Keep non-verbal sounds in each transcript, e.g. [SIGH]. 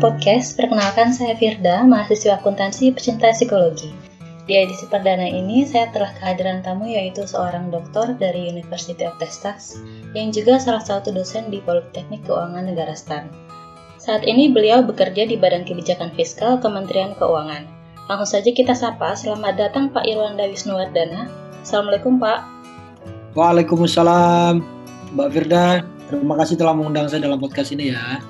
Podcast, perkenalkan saya Firda, mahasiswa akuntansi pecinta psikologi. Di edisi perdana ini, saya telah kehadiran tamu yaitu seorang doktor dari University of Texas, yang juga salah satu dosen di Politeknik Keuangan Negara STAN. Saat ini beliau bekerja di Badan Kebijakan Fiskal Kementerian Keuangan. Langsung saja kita sapa, selamat datang Pak Irwanda Wisnuwardana. Assalamualaikum Pak. Waalaikumsalam, Mbak Firda. Terima kasih telah mengundang saya dalam podcast ini ya.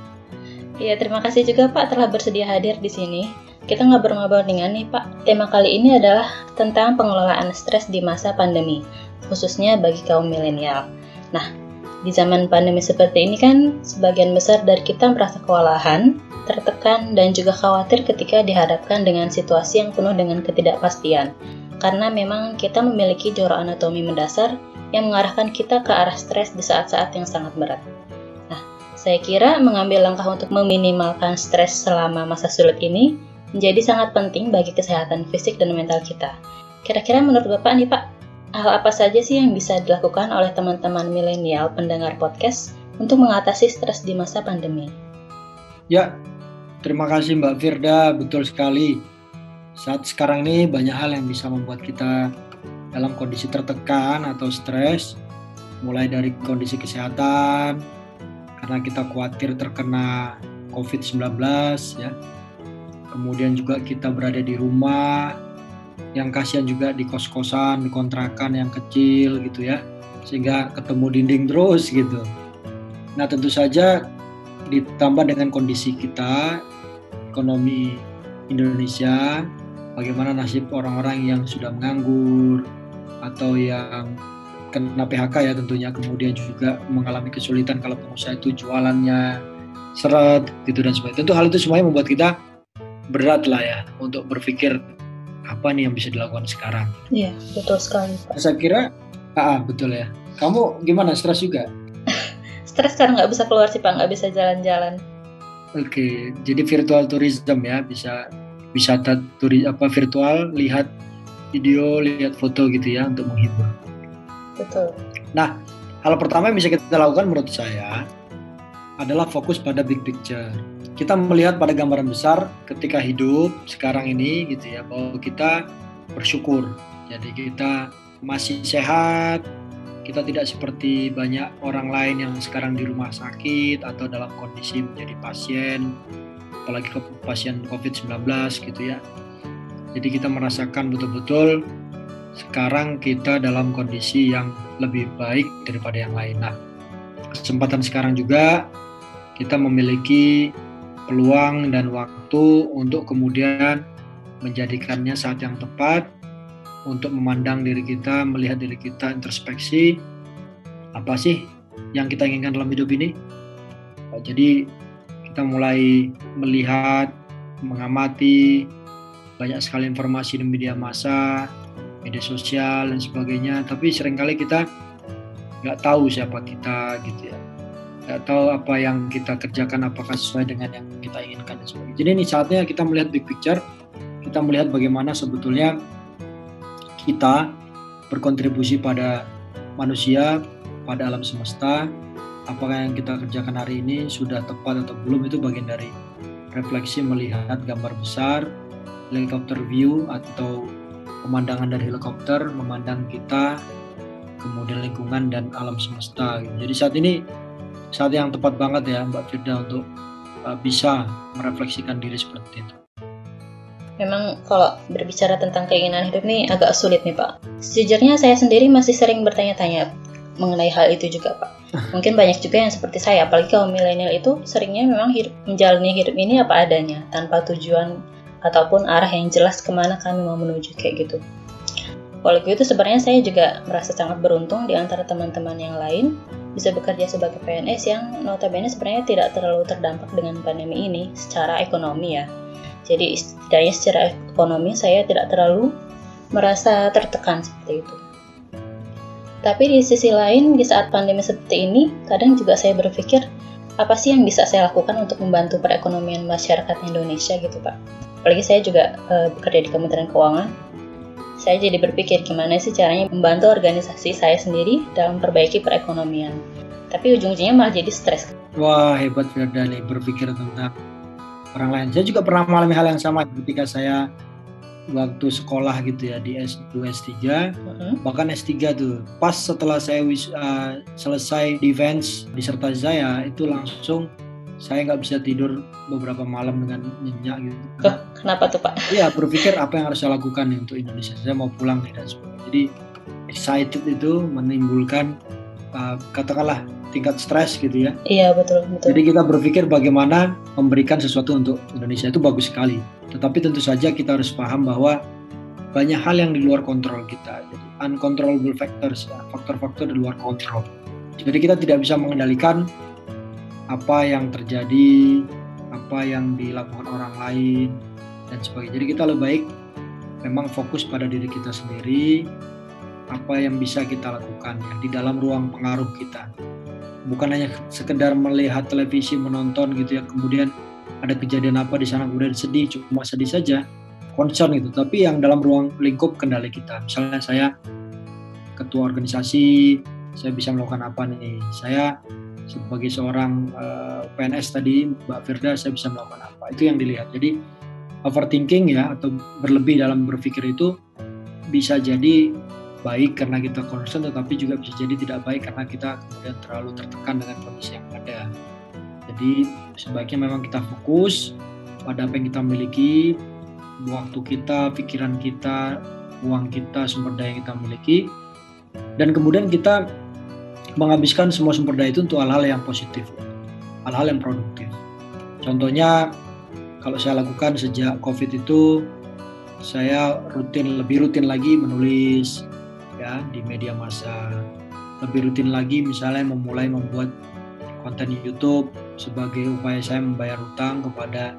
Iya, terima kasih juga Pak telah bersedia hadir di sini. Kita ngobrol-ngobrol dengan nih Pak. Tema kali ini adalah tentang pengelolaan stres di masa pandemi, khususnya bagi kaum milenial. Nah, di zaman pandemi seperti ini kan sebagian besar dari kita merasa kewalahan, tertekan, dan juga khawatir ketika dihadapkan dengan situasi yang penuh dengan ketidakpastian. Karena memang kita memiliki jorok anatomi mendasar yang mengarahkan kita ke arah stres di saat-saat yang sangat berat. Saya kira mengambil langkah untuk meminimalkan stres selama masa sulit ini menjadi sangat penting bagi kesehatan fisik dan mental kita. Kira-kira menurut Bapak nih Pak, hal apa saja sih yang bisa dilakukan oleh teman-teman milenial pendengar podcast untuk mengatasi stres di masa pandemi? Ya, terima kasih Mbak Firda, betul sekali. Saat sekarang ini banyak hal yang bisa membuat kita dalam kondisi tertekan atau stres, mulai dari kondisi kesehatan, karena kita khawatir terkena COVID-19 ya. Kemudian juga kita berada di rumah, yang kasihan juga di kos-kosan, di kontrakan yang kecil gitu ya. Sehingga ketemu dinding terus gitu. Nah, tentu saja ditambah dengan kondisi kita ekonomi Indonesia, bagaimana nasib orang-orang yang sudah menganggur atau yang kena PHK ya tentunya. Kemudian juga mengalami kesulitan kalau pengusaha itu jualannya seret gitu dan sebagainya. Tentu hal itu semuanya membuat kita berat lah ya untuk berpikir apa nih yang bisa dilakukan sekarang. Iya betul sekali Pak. saya kira ah betul ya. Kamu gimana? Stres juga? [LAUGHS] Stres karena nggak bisa keluar sih pak. Nggak bisa jalan-jalan. Oke jadi virtual tourism ya. Bisa wisata turis apa virtual lihat video lihat foto gitu ya untuk menghibur Betul. Nah, hal pertama yang bisa kita lakukan menurut saya adalah fokus pada big picture. Kita melihat pada gambaran besar ketika hidup sekarang ini gitu ya bahwa kita bersyukur. Jadi kita masih sehat, kita tidak seperti banyak orang lain yang sekarang di rumah sakit atau dalam kondisi menjadi pasien, apalagi pasien COVID-19 gitu ya. Jadi kita merasakan betul-betul sekarang kita dalam kondisi yang lebih baik daripada yang lain. Nah, kesempatan sekarang juga kita memiliki peluang dan waktu untuk kemudian menjadikannya saat yang tepat untuk memandang diri kita, melihat diri kita, introspeksi apa sih yang kita inginkan dalam hidup ini. Jadi kita mulai melihat, mengamati banyak sekali informasi di media massa, media sosial dan sebagainya. Tapi sering kali kita nggak tahu siapa kita gitu ya. Nggak tahu apa yang kita kerjakan apakah sesuai dengan yang kita inginkan dan sebagainya. Jadi ini saatnya kita melihat big picture. Kita melihat bagaimana sebetulnya kita berkontribusi pada manusia pada alam semesta. Apakah yang kita kerjakan hari ini sudah tepat atau belum itu bagian dari refleksi melihat gambar besar helicopter view atau pemandangan dari helikopter memandang kita kemudian lingkungan dan alam semesta gitu. jadi saat ini saat yang tepat banget ya Mbak Firda untuk uh, bisa merefleksikan diri seperti itu Memang kalau berbicara tentang keinginan hidup ini agak sulit nih Pak. Sejujurnya saya sendiri masih sering bertanya-tanya mengenai hal itu juga Pak. [LAUGHS] Mungkin banyak juga yang seperti saya, apalagi kaum milenial itu seringnya memang hidup, menjalani hidup ini apa adanya, tanpa tujuan ataupun arah yang jelas ke mana kami mau menuju kayak gitu. Walau itu sebenarnya saya juga merasa sangat beruntung di antara teman-teman yang lain bisa bekerja sebagai PNS yang notabene sebenarnya tidak terlalu terdampak dengan pandemi ini secara ekonomi ya. Jadi setidaknya secara ekonomi saya tidak terlalu merasa tertekan seperti itu. Tapi di sisi lain di saat pandemi seperti ini kadang juga saya berpikir apa sih yang bisa saya lakukan untuk membantu perekonomian masyarakat Indonesia gitu Pak apalagi saya juga uh, bekerja di Kementerian Keuangan. Saya jadi berpikir gimana sih caranya membantu organisasi saya sendiri dalam perbaiki perekonomian. Tapi ujung-ujungnya malah jadi stres. Wah hebat Firda nih berpikir tentang orang lain. Saya juga pernah mengalami hal yang sama ketika saya waktu sekolah gitu ya di S2 S3 Mhm. bahkan S3 tuh pas setelah saya wis, uh, selesai defense disertasi saya itu langsung saya nggak bisa tidur beberapa malam dengan nyenyak gitu. Loh, kenapa tuh Pak? Iya berpikir apa yang harus saya lakukan nih untuk Indonesia saya mau pulang nih dan sebagainya jadi excited itu menimbulkan uh, katakanlah tingkat stres gitu ya Iya betul betul. jadi kita berpikir bagaimana memberikan sesuatu untuk Indonesia itu bagus sekali. Tetapi tentu saja kita harus paham bahwa banyak hal yang di luar kontrol kita. Jadi uncontrollable factors ya, faktor-faktor di luar kontrol. Jadi kita tidak bisa mengendalikan apa yang terjadi, apa yang dilakukan orang lain dan sebagainya. Jadi kita lebih baik memang fokus pada diri kita sendiri, apa yang bisa kita lakukan ya di dalam ruang pengaruh kita. Bukan hanya sekedar melihat televisi menonton gitu ya kemudian ada kejadian apa di sana kemudian sedih cuma sedih saja concern gitu. Tapi yang dalam ruang lingkup kendali kita. Misalnya saya ketua organisasi saya bisa melakukan apa nih? Saya sebagai seorang uh, PNS tadi Mbak Firda saya bisa melakukan apa? Itu yang dilihat. Jadi overthinking ya atau berlebih dalam berpikir itu bisa jadi baik karena kita concern tetapi juga bisa jadi tidak baik karena kita kemudian terlalu tertekan dengan kondisi yang ada. Jadi sebaiknya memang kita fokus pada apa yang kita miliki, waktu kita, pikiran kita, uang kita, sumber daya yang kita miliki, dan kemudian kita menghabiskan semua sumber daya itu untuk hal-hal yang positif, hal-hal yang produktif. Contohnya kalau saya lakukan sejak COVID itu, saya rutin lebih rutin lagi menulis ya di media massa lebih rutin lagi misalnya memulai membuat konten YouTube sebagai upaya saya membayar hutang kepada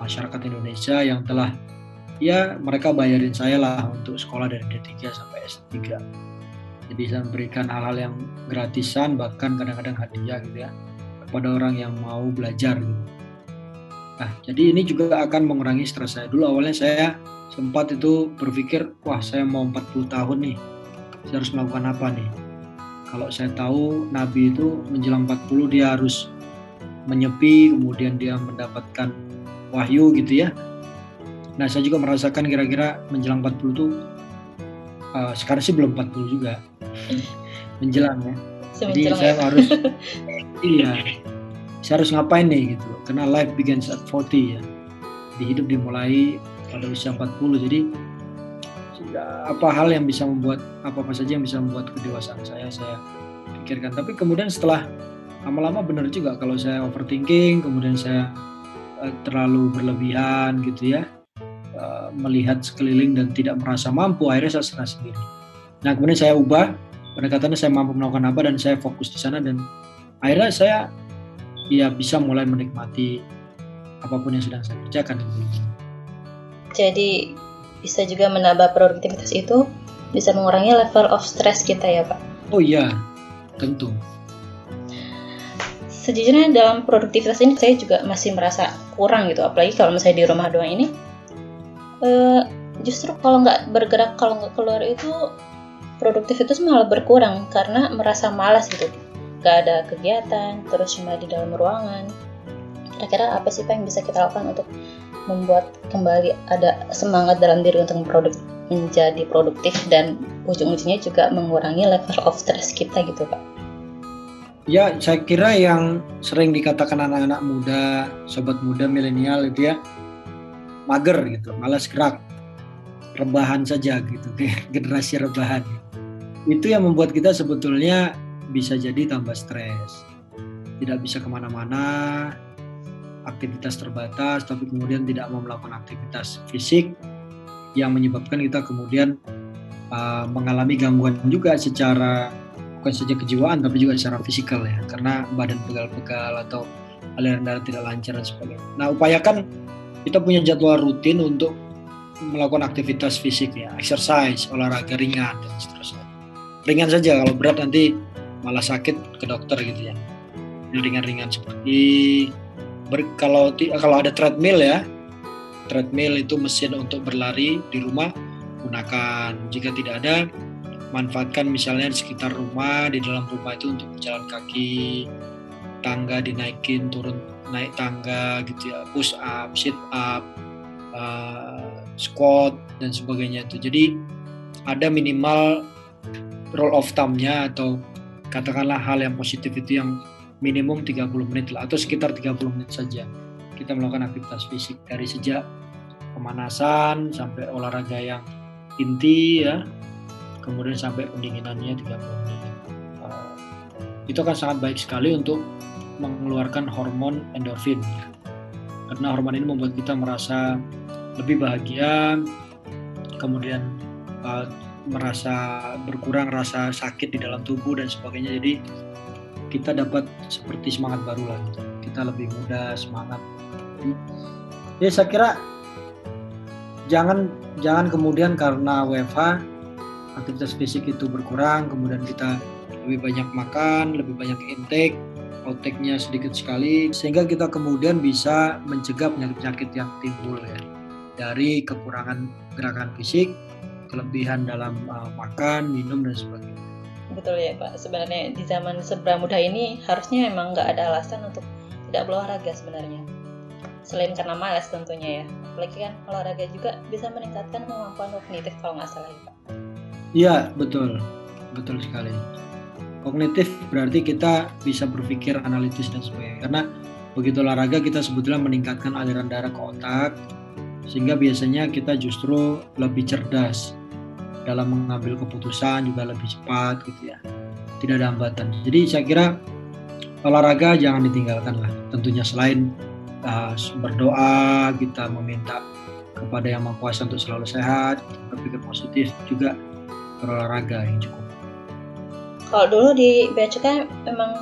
masyarakat Indonesia yang telah ya mereka bayarin saya lah untuk sekolah dari D3 sampai S3 jadi saya memberikan hal-hal yang gratisan bahkan kadang-kadang hadiah gitu ya kepada orang yang mau belajar gitu. Nah, jadi ini juga akan mengurangi stres saya. Dulu awalnya saya sempat itu berpikir, wah saya mau 40 tahun nih, saya harus melakukan apa nih? Kalau saya tahu Nabi itu menjelang 40 dia harus menyepi, kemudian dia mendapatkan wahyu gitu ya. Nah saya juga merasakan kira-kira menjelang 40 itu uh, sekarang sih belum 40 juga [LAUGHS] menjelang ya. Jadi saya ya. harus [LAUGHS] iya saya harus ngapain nih? Gitu. Karena life begins at 40 ya. Di hidup dimulai pada usia 40 jadi apa hal yang bisa membuat apa apa saja yang bisa membuat kedewasaan saya saya pikirkan. Tapi kemudian setelah lama-lama benar juga kalau saya overthinking kemudian saya eh, terlalu berlebihan gitu ya eh, melihat sekeliling dan tidak merasa mampu akhirnya saya serah sendiri. Nah kemudian saya ubah pendekatannya saya mampu melakukan apa dan saya fokus di sana dan akhirnya saya ya bisa mulai menikmati apa pun yang sedang saya kerjakan Jadi bisa juga menambah produktivitas itu bisa mengurangi level of stress kita ya Pak. oh iya tentu Sejujurnya dalam produktivitas ini saya juga masih merasa kurang gitu, apalagi kalau misalnya di rumah doang ini. Eh, justru kalau nggak bergerak, kalau nggak keluar itu produktivitas malah berkurang karena merasa malas gitu. Gak ada kegiatan, terus cuma di dalam ruangan. Kira-kira apa sih Pak yang bisa kita lakukan untuk membuat kembali ada semangat dalam diri untuk produk menjadi produktif dan ujung-ujungnya juga mengurangi level of stress kita gitu Pak. ya saya kira yang sering dikatakan anak-anak muda sobat muda milenial itu ya mager gitu malas gerak rebahan saja gitu [LAUGHS] generasi rebahan itu yang membuat kita sebetulnya bisa jadi tambah stres tidak bisa ke mana-mana aktivitas terbatas tapi kemudian tidak mau melakukan aktivitas fisik yang menyebabkan kita kemudian uh, mengalami gangguan juga secara bukan saja kejiwaan tapi juga secara fisikal ya karena badan pegal-pegal atau aliran darah tidak lancar dan sebagainya. Nah upayakan kita punya jadwal rutin untuk melakukan aktivitas fisik ya, exercise, olahraga ringan dan seterusnya. Ringan saja kalau berat nanti malah sakit ke dokter gitu ya. Jadi ringan-ringan seperti ber, kalau kalau ada treadmill ya, treadmill itu mesin untuk berlari di rumah gunakan. Jika tidak ada, manfaatkan misalnya di sekitar rumah, di dalam rumah itu untuk berjalan kaki. tangga dinaikin turun naik tangga gitu ya push up sit up uh, squat dan sebagainya itu jadi ada minimal roll of thumb-nya atau katakanlah hal yang positif itu yang minimum 30 menit lah atau sekitar 30 menit saja. Kita melakukan aktivitas fisik dari sejak pemanasan sampai olahraga yang inti ya. Kemudian sampai pendinginannya 30 menit. Uh, itu akan sangat baik sekali untuk mengeluarkan hormon endorfin. Karena hormon ini membuat kita merasa lebih bahagia kemudian uh, merasa berkurang rasa sakit di dalam tubuh dan sebagainya. Jadi kita dapat seperti semangat baru lah. Kita lebih mudah semangat. Ya saya kira jangan jangan kemudian karena WFH aktivitas fisik itu berkurang kemudian kita lebih banyak makan lebih banyak intake outtake-nya sedikit sekali sehingga kita kemudian bisa mencegah penyakit-penyakit yang timbul ya. Dari kekurangan gerakan fisik kelebihan dalam uh, makan minum dan sebagainya betul ya Pak. Sebenarnya di zaman mudah ini harusnya memang nggak ada alasan untuk tidak berolahraga sebenarnya. Selain karena malas tentunya ya. Apalagi kan olahraga juga bisa meningkatkan kemampuan kognitif kalau nggak salah ya Pak. Iya betul, betul sekali. Kognitif berarti kita bisa berpikir analitis dan sebagainya. Karena begitu olahraga kita sebetulnya meningkatkan aliran darah ke otak, sehingga biasanya kita justru lebih cerdas dalam mengambil keputusan juga lebih cepat gitu ya. Tidak ada hambatan. Jadi saya kira olahraga jangan ditinggalkan lah. Tentunya selain uh, berdoa kita meminta kepada yang maha kuasa untuk selalu sehat berpikir positif juga berolahraga yang cukup. Kalau dulu di Cukai memang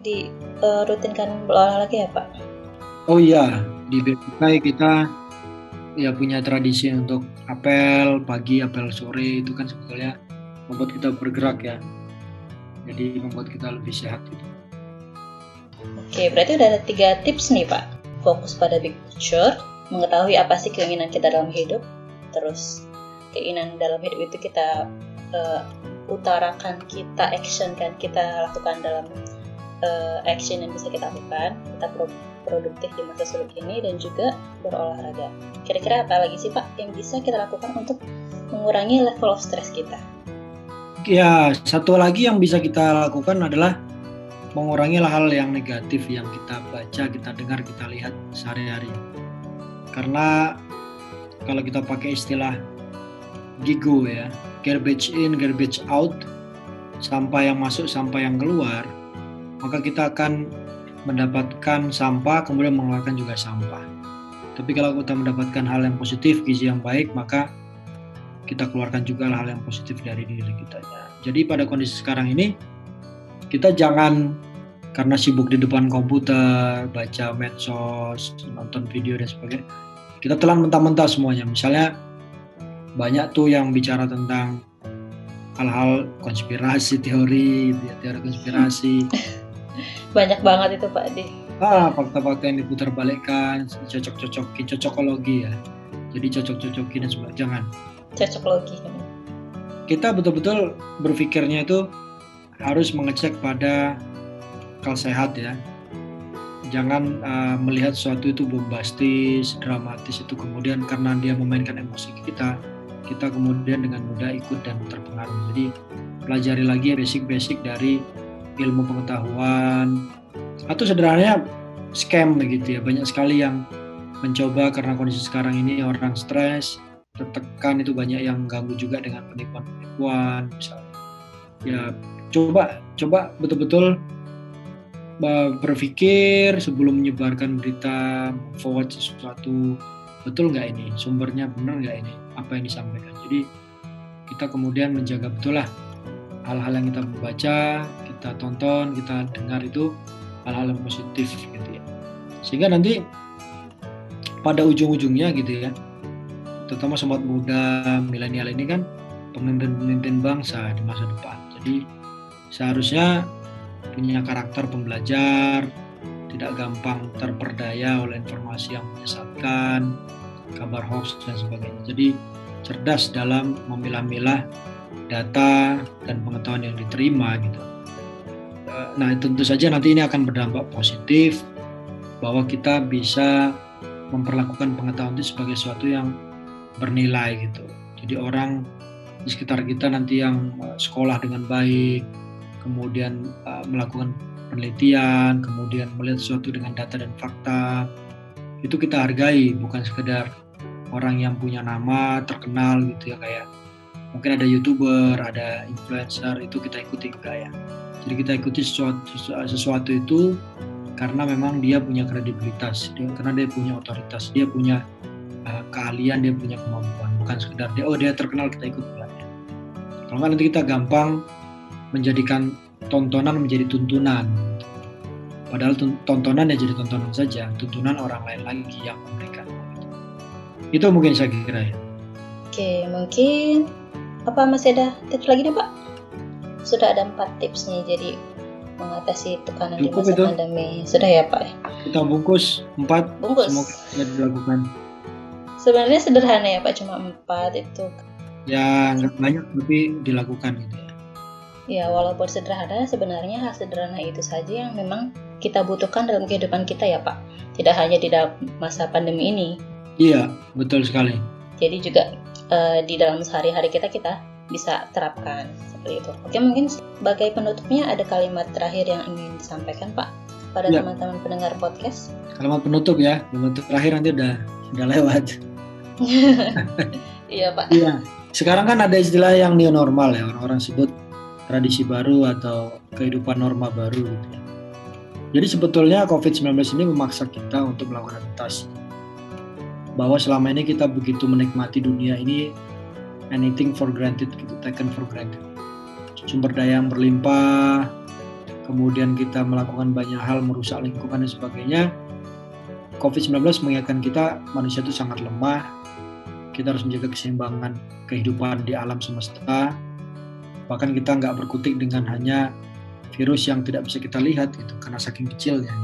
di uh, rutinkan berolahraga ya Pak? Oh iya di Cukai kita ya punya tradisi untuk apel pagi, apel sore itu kan sebetulnya membuat kita bergerak ya. Jadi membuat kita lebih sehat gitu. Oke, berarti udah ada tiga tips nih Pak. Fokus pada big picture, mengetahui apa sih keinginan kita dalam hidup, terus keinginan dalam hidup itu kita uh, utarakan, kita action kan, kita lakukan dalam uh, action yang bisa kita lakukan, kita produktif di masa sulit ini dan juga berolahraga. Kira-kira apa lagi sih Pak yang bisa kita lakukan untuk mengurangi level of stress kita? Ya, satu lagi yang bisa kita lakukan adalah mengurangi hal yang negatif yang kita baca, kita dengar, kita lihat sehari-hari. Karena kalau kita pakai istilah gigo ya, garbage in, garbage out, sampah yang masuk, sampah yang keluar, maka kita akan mendapatkan sampah kemudian mengeluarkan juga sampah. Tapi kalau kita mendapatkan hal yang positif, gizi yang baik, maka kita keluarkan juga hal yang positif dari diri kita. Jadi pada kondisi sekarang ini kita jangan karena sibuk di depan komputer, baca medsos, nonton video dan sebagainya, kita telan mentah-mentah semuanya. Misalnya banyak tuh yang bicara tentang hal-hal konspirasi, teori, teori konspirasi. [LAUGHS] banyak banget itu Pak Di. Ah, fakta-fakta yang diputar balikkan, cocok-cocokin, cocokologi ya. Jadi cocok-cocokin dan sebagainya. Jangan. Cocokologi. Kita betul-betul berpikirnya itu harus mengecek pada akal sehat ya. Jangan uh, melihat sesuatu itu bombastis, dramatis itu kemudian karena dia memainkan emosi kita, kita kemudian dengan mudah ikut dan terpengaruh. Jadi pelajari lagi basic-basic dari ilmu pengetahuan atau sederhananya scam begitu ya. Banyak sekali yang mencoba karena kondisi sekarang ini orang stres tertekan itu banyak yang ganggu juga dengan penipuan-penipuan misalnya. Ya coba coba betul-betul berpikir sebelum menyebarkan berita forward sesuatu. Betul nggak ini? Sumbernya benar nggak ini? Apa yang disampaikan? Jadi kita kemudian menjaga betul lah hal-hal yang kita baca kita tonton, kita dengar itu hal-hal yang positif gitu ya. Sehingga nanti pada ujung-ujungnya gitu ya, terutama sobat muda milenial ini kan pemimpin-pemimpin bangsa di masa depan. Jadi seharusnya punya karakter pembelajar, tidak gampang terperdaya oleh informasi yang menyesatkan, kabar hoax dan sebagainya. Jadi cerdas dalam memilah-milah data dan pengetahuan yang diterima gitu nah tentu saja nanti ini akan berdampak positif bahwa kita bisa memperlakukan pengetahuan itu sebagai sesuatu yang bernilai gitu. Jadi orang di sekitar kita nanti yang eh, sekolah dengan baik, kemudian uh, melakukan penelitian, kemudian melihat sesuatu dengan data dan fakta, itu kita hargai, bukan sekedar orang yang punya nama terkenal gitu ya kayak mungkin ada youtuber, ada influencer itu kita ikuti ya. Jadi kita ikuti sesuatu, sesuatu itu karena memang dia punya kredibilitas, dia, karena dia punya otoritas, dia punya uh, keahlian, dia punya kemampuan, bukan sekedar dia oh dia terkenal kita ikut. Kalau nggak nanti kita gampang menjadikan tontonan menjadi tuntunan. Padahal tontonan ya jadi tontonan saja, tuntunan orang lain lagi yang memberikan. Itu mungkin saya kira ya. Oke, mungkin apa masih ada tips lagi nih Pak? Sudah ada empat tipsnya, jadi mengatasi tekanan Cukup di masa itu. pandemi. Sudah ya Pak? Kita bungkus empat. Bungkus. Semoga dilakukan. Sebenarnya sederhana ya Pak, cuma empat itu. Ya nggak banyak tapi dilakukan gitu ya. Ya walaupun sederhana, sebenarnya hal sederhana itu saja yang memang kita butuhkan dalam kehidupan kita ya Pak. Tidak hanya di dalam masa pandemi ini. Iya, betul sekali. Jadi juga uh, di dalam sehari-hari kita kita bisa terapkan seperti itu. Oke, mungkin sebagai penutupnya ada kalimat terakhir yang ingin disampaikan Pak pada ya. teman-teman pendengar podcast. Kalimat penutup ya, penutup terakhir nanti udah udah lewat. [LAUGHS] iya Pak. Iya. Sekarang kan ada istilah yang new normal ya, orang-orang sebut tradisi baru atau kehidupan norma baru gitu ya. Jadi sebetulnya COVID-19 ini memaksa kita untuk melakukan adaptasi. Bahwa selama ini kita begitu menikmati dunia ini anything for granted gitu, taken for granted sumber daya yang berlimpah, kemudian kita melakukan banyak hal merusak lingkungan dan sebagainya, COVID-19 mengingatkan kita manusia itu sangat lemah, kita harus menjaga keseimbangan kehidupan di alam semesta, bahkan kita nggak berkutik dengan hanya virus yang tidak bisa kita lihat itu karena saking kecilnya.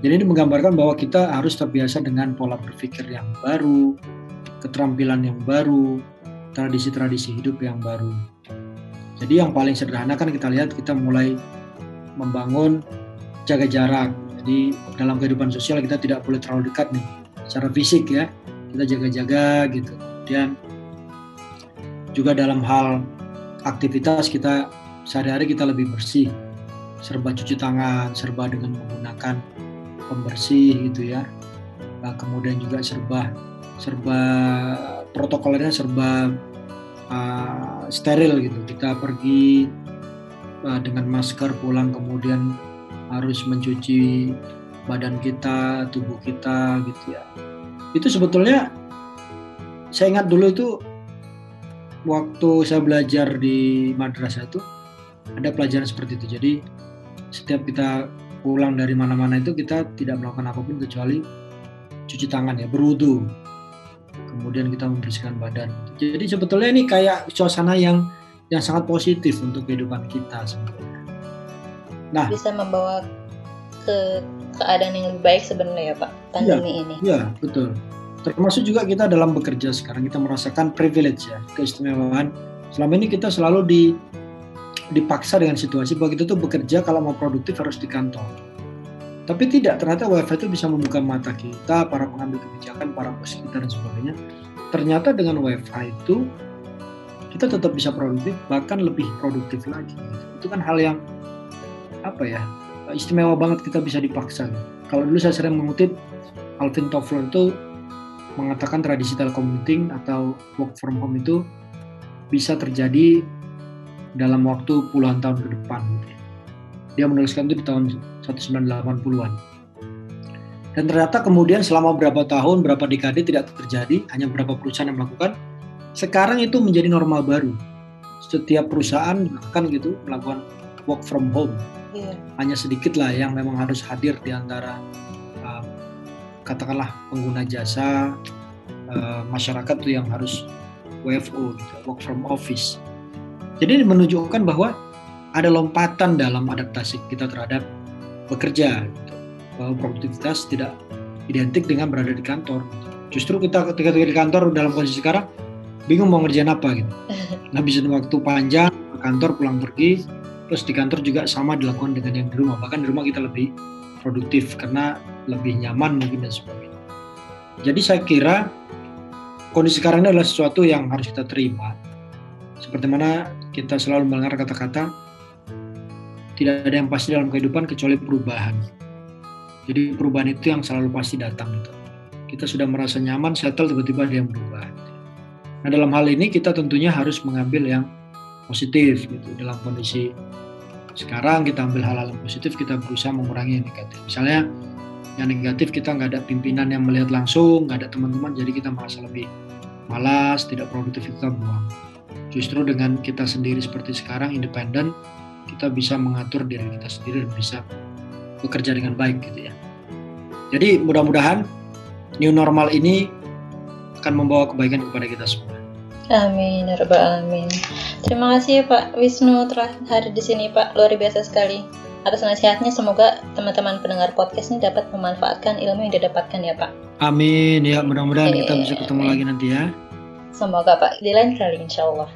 Jadi ini menggambarkan bahwa kita harus terbiasa dengan pola berpikir yang baru, keterampilan yang baru, tradisi-tradisi hidup yang baru. Jadi yang paling sederhana kan kita lihat kita mulai membangun jaga jarak. Jadi dalam kehidupan sosial kita tidak boleh terlalu dekat nih secara fisik ya. Kita jaga-jaga gitu. Kemudian juga dalam hal aktivitas kita sehari-hari kita lebih bersih. Serba cuci tangan, serba dengan menggunakan pembersih gitu ya. Nah, kemudian juga serba serba protokolnya serba uh, steril gitu. Kita pergi uh, dengan masker pulang kemudian harus mencuci badan kita tubuh kita gitu ya. Itu sebetulnya saya ingat dulu itu waktu saya belajar di madrasah itu ada pelajaran seperti itu. Jadi setiap kita pulang dari mana-mana itu kita tidak melakukan apa pun kecuali cuci tangan ya berwudu kemudian kita membersihkan badan. Jadi sebetulnya ini kayak suasana yang yang sangat positif untuk kehidupan kita sebenarnya. Nah, bisa membawa ke keadaan yang lebih baik sebenarnya ya Pak pandemi ya, ini. Iya betul. Termasuk juga kita dalam bekerja sekarang kita merasakan privilege ya keistimewaan. Selama ini kita selalu di dipaksa dengan situasi bahwa kita tuh bekerja kalau mau produktif harus di kantor tapi tidak, ternyata WiFi itu bisa membuka mata kita, para pengambil kebijakan, para kita dan sebagainya. Ternyata dengan WiFi itu kita tetap bisa produktif, bahkan lebih produktif lagi. Itu kan hal yang apa ya istimewa banget kita bisa dipaksa. Kalau dulu saya sering mengutip Alvin Toffler itu mengatakan tradisi telecommuting atau work from home itu bisa terjadi dalam waktu puluhan tahun ke depan. Dia menuliskan itu di tahun 1980-an. Dan ternyata kemudian selama berapa tahun, berapa dekade tidak terjadi, hanya beberapa perusahaan yang melakukan. Sekarang itu menjadi normal baru. Setiap perusahaan bahkan gitu melakukan work from home. Yeah. Hanya sedikit lah yang memang harus hadir di antara uh, katakanlah pengguna jasa, uh, masyarakat tuh yang harus WFO, gitu, work from office. Jadi menunjukkan bahwa ada lompatan dalam adaptasi kita terhadap bekerja gitu. bahwa produktivitas tidak identik dengan berada di kantor justru kita ketika di kantor dalam kondisi sekarang bingung mau ngerjain apa gitu [LAUGHS] ngabisin waktu panjang ke kantor pulang pergi Terus di kantor juga sama dilakukan dengan yang di rumah. Bahkan di rumah kita lebih produktif karena lebih nyaman mungkin dan sebagainya. Jadi saya kira kondisi sekarang ini adalah sesuatu yang harus kita terima. Seperti mana kita selalu mendengar kata-kata tidak ada yang pasti dalam kehidupan kecuali perubahan. Jadi perubahan itu yang selalu pasti datang. Gitu. Kita sudah merasa nyaman, settle, tiba-tiba ada yang berubah. Nah dalam hal ini kita tentunya harus mengambil yang positif gitu dalam kondisi sekarang kita ambil hal-hal yang positif kita berusaha mengurangi yang negatif misalnya yang negatif kita nggak ada pimpinan yang melihat langsung nggak ada teman-teman jadi kita merasa lebih malas tidak produktif kita buang justru dengan kita sendiri seperti sekarang independen kita bisa mengatur diri kita sendiri dan bisa bekerja dengan baik gitu ya jadi mudah-mudahan new normal ini akan membawa kebaikan kepada kita semua Amin, ya rabbal alamin. Terima kasih Pak Wisnu telah hadir di sini Pak, luar biasa sekali. Atas nasihatnya semoga teman-teman pendengar podcast ini dapat memanfaatkan ilmu yang didapatkan ya Pak. Amin, ya mudah-mudahan kita bisa ketemu lagi nanti ya. Semoga Pak, di lain kali insya Allah.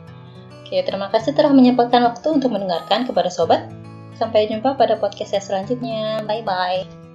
Oke, terima kasih telah menyempatkan waktu untuk mendengarkan kepada sobat. Sampai jumpa pada podcast saya selanjutnya. Bye-bye.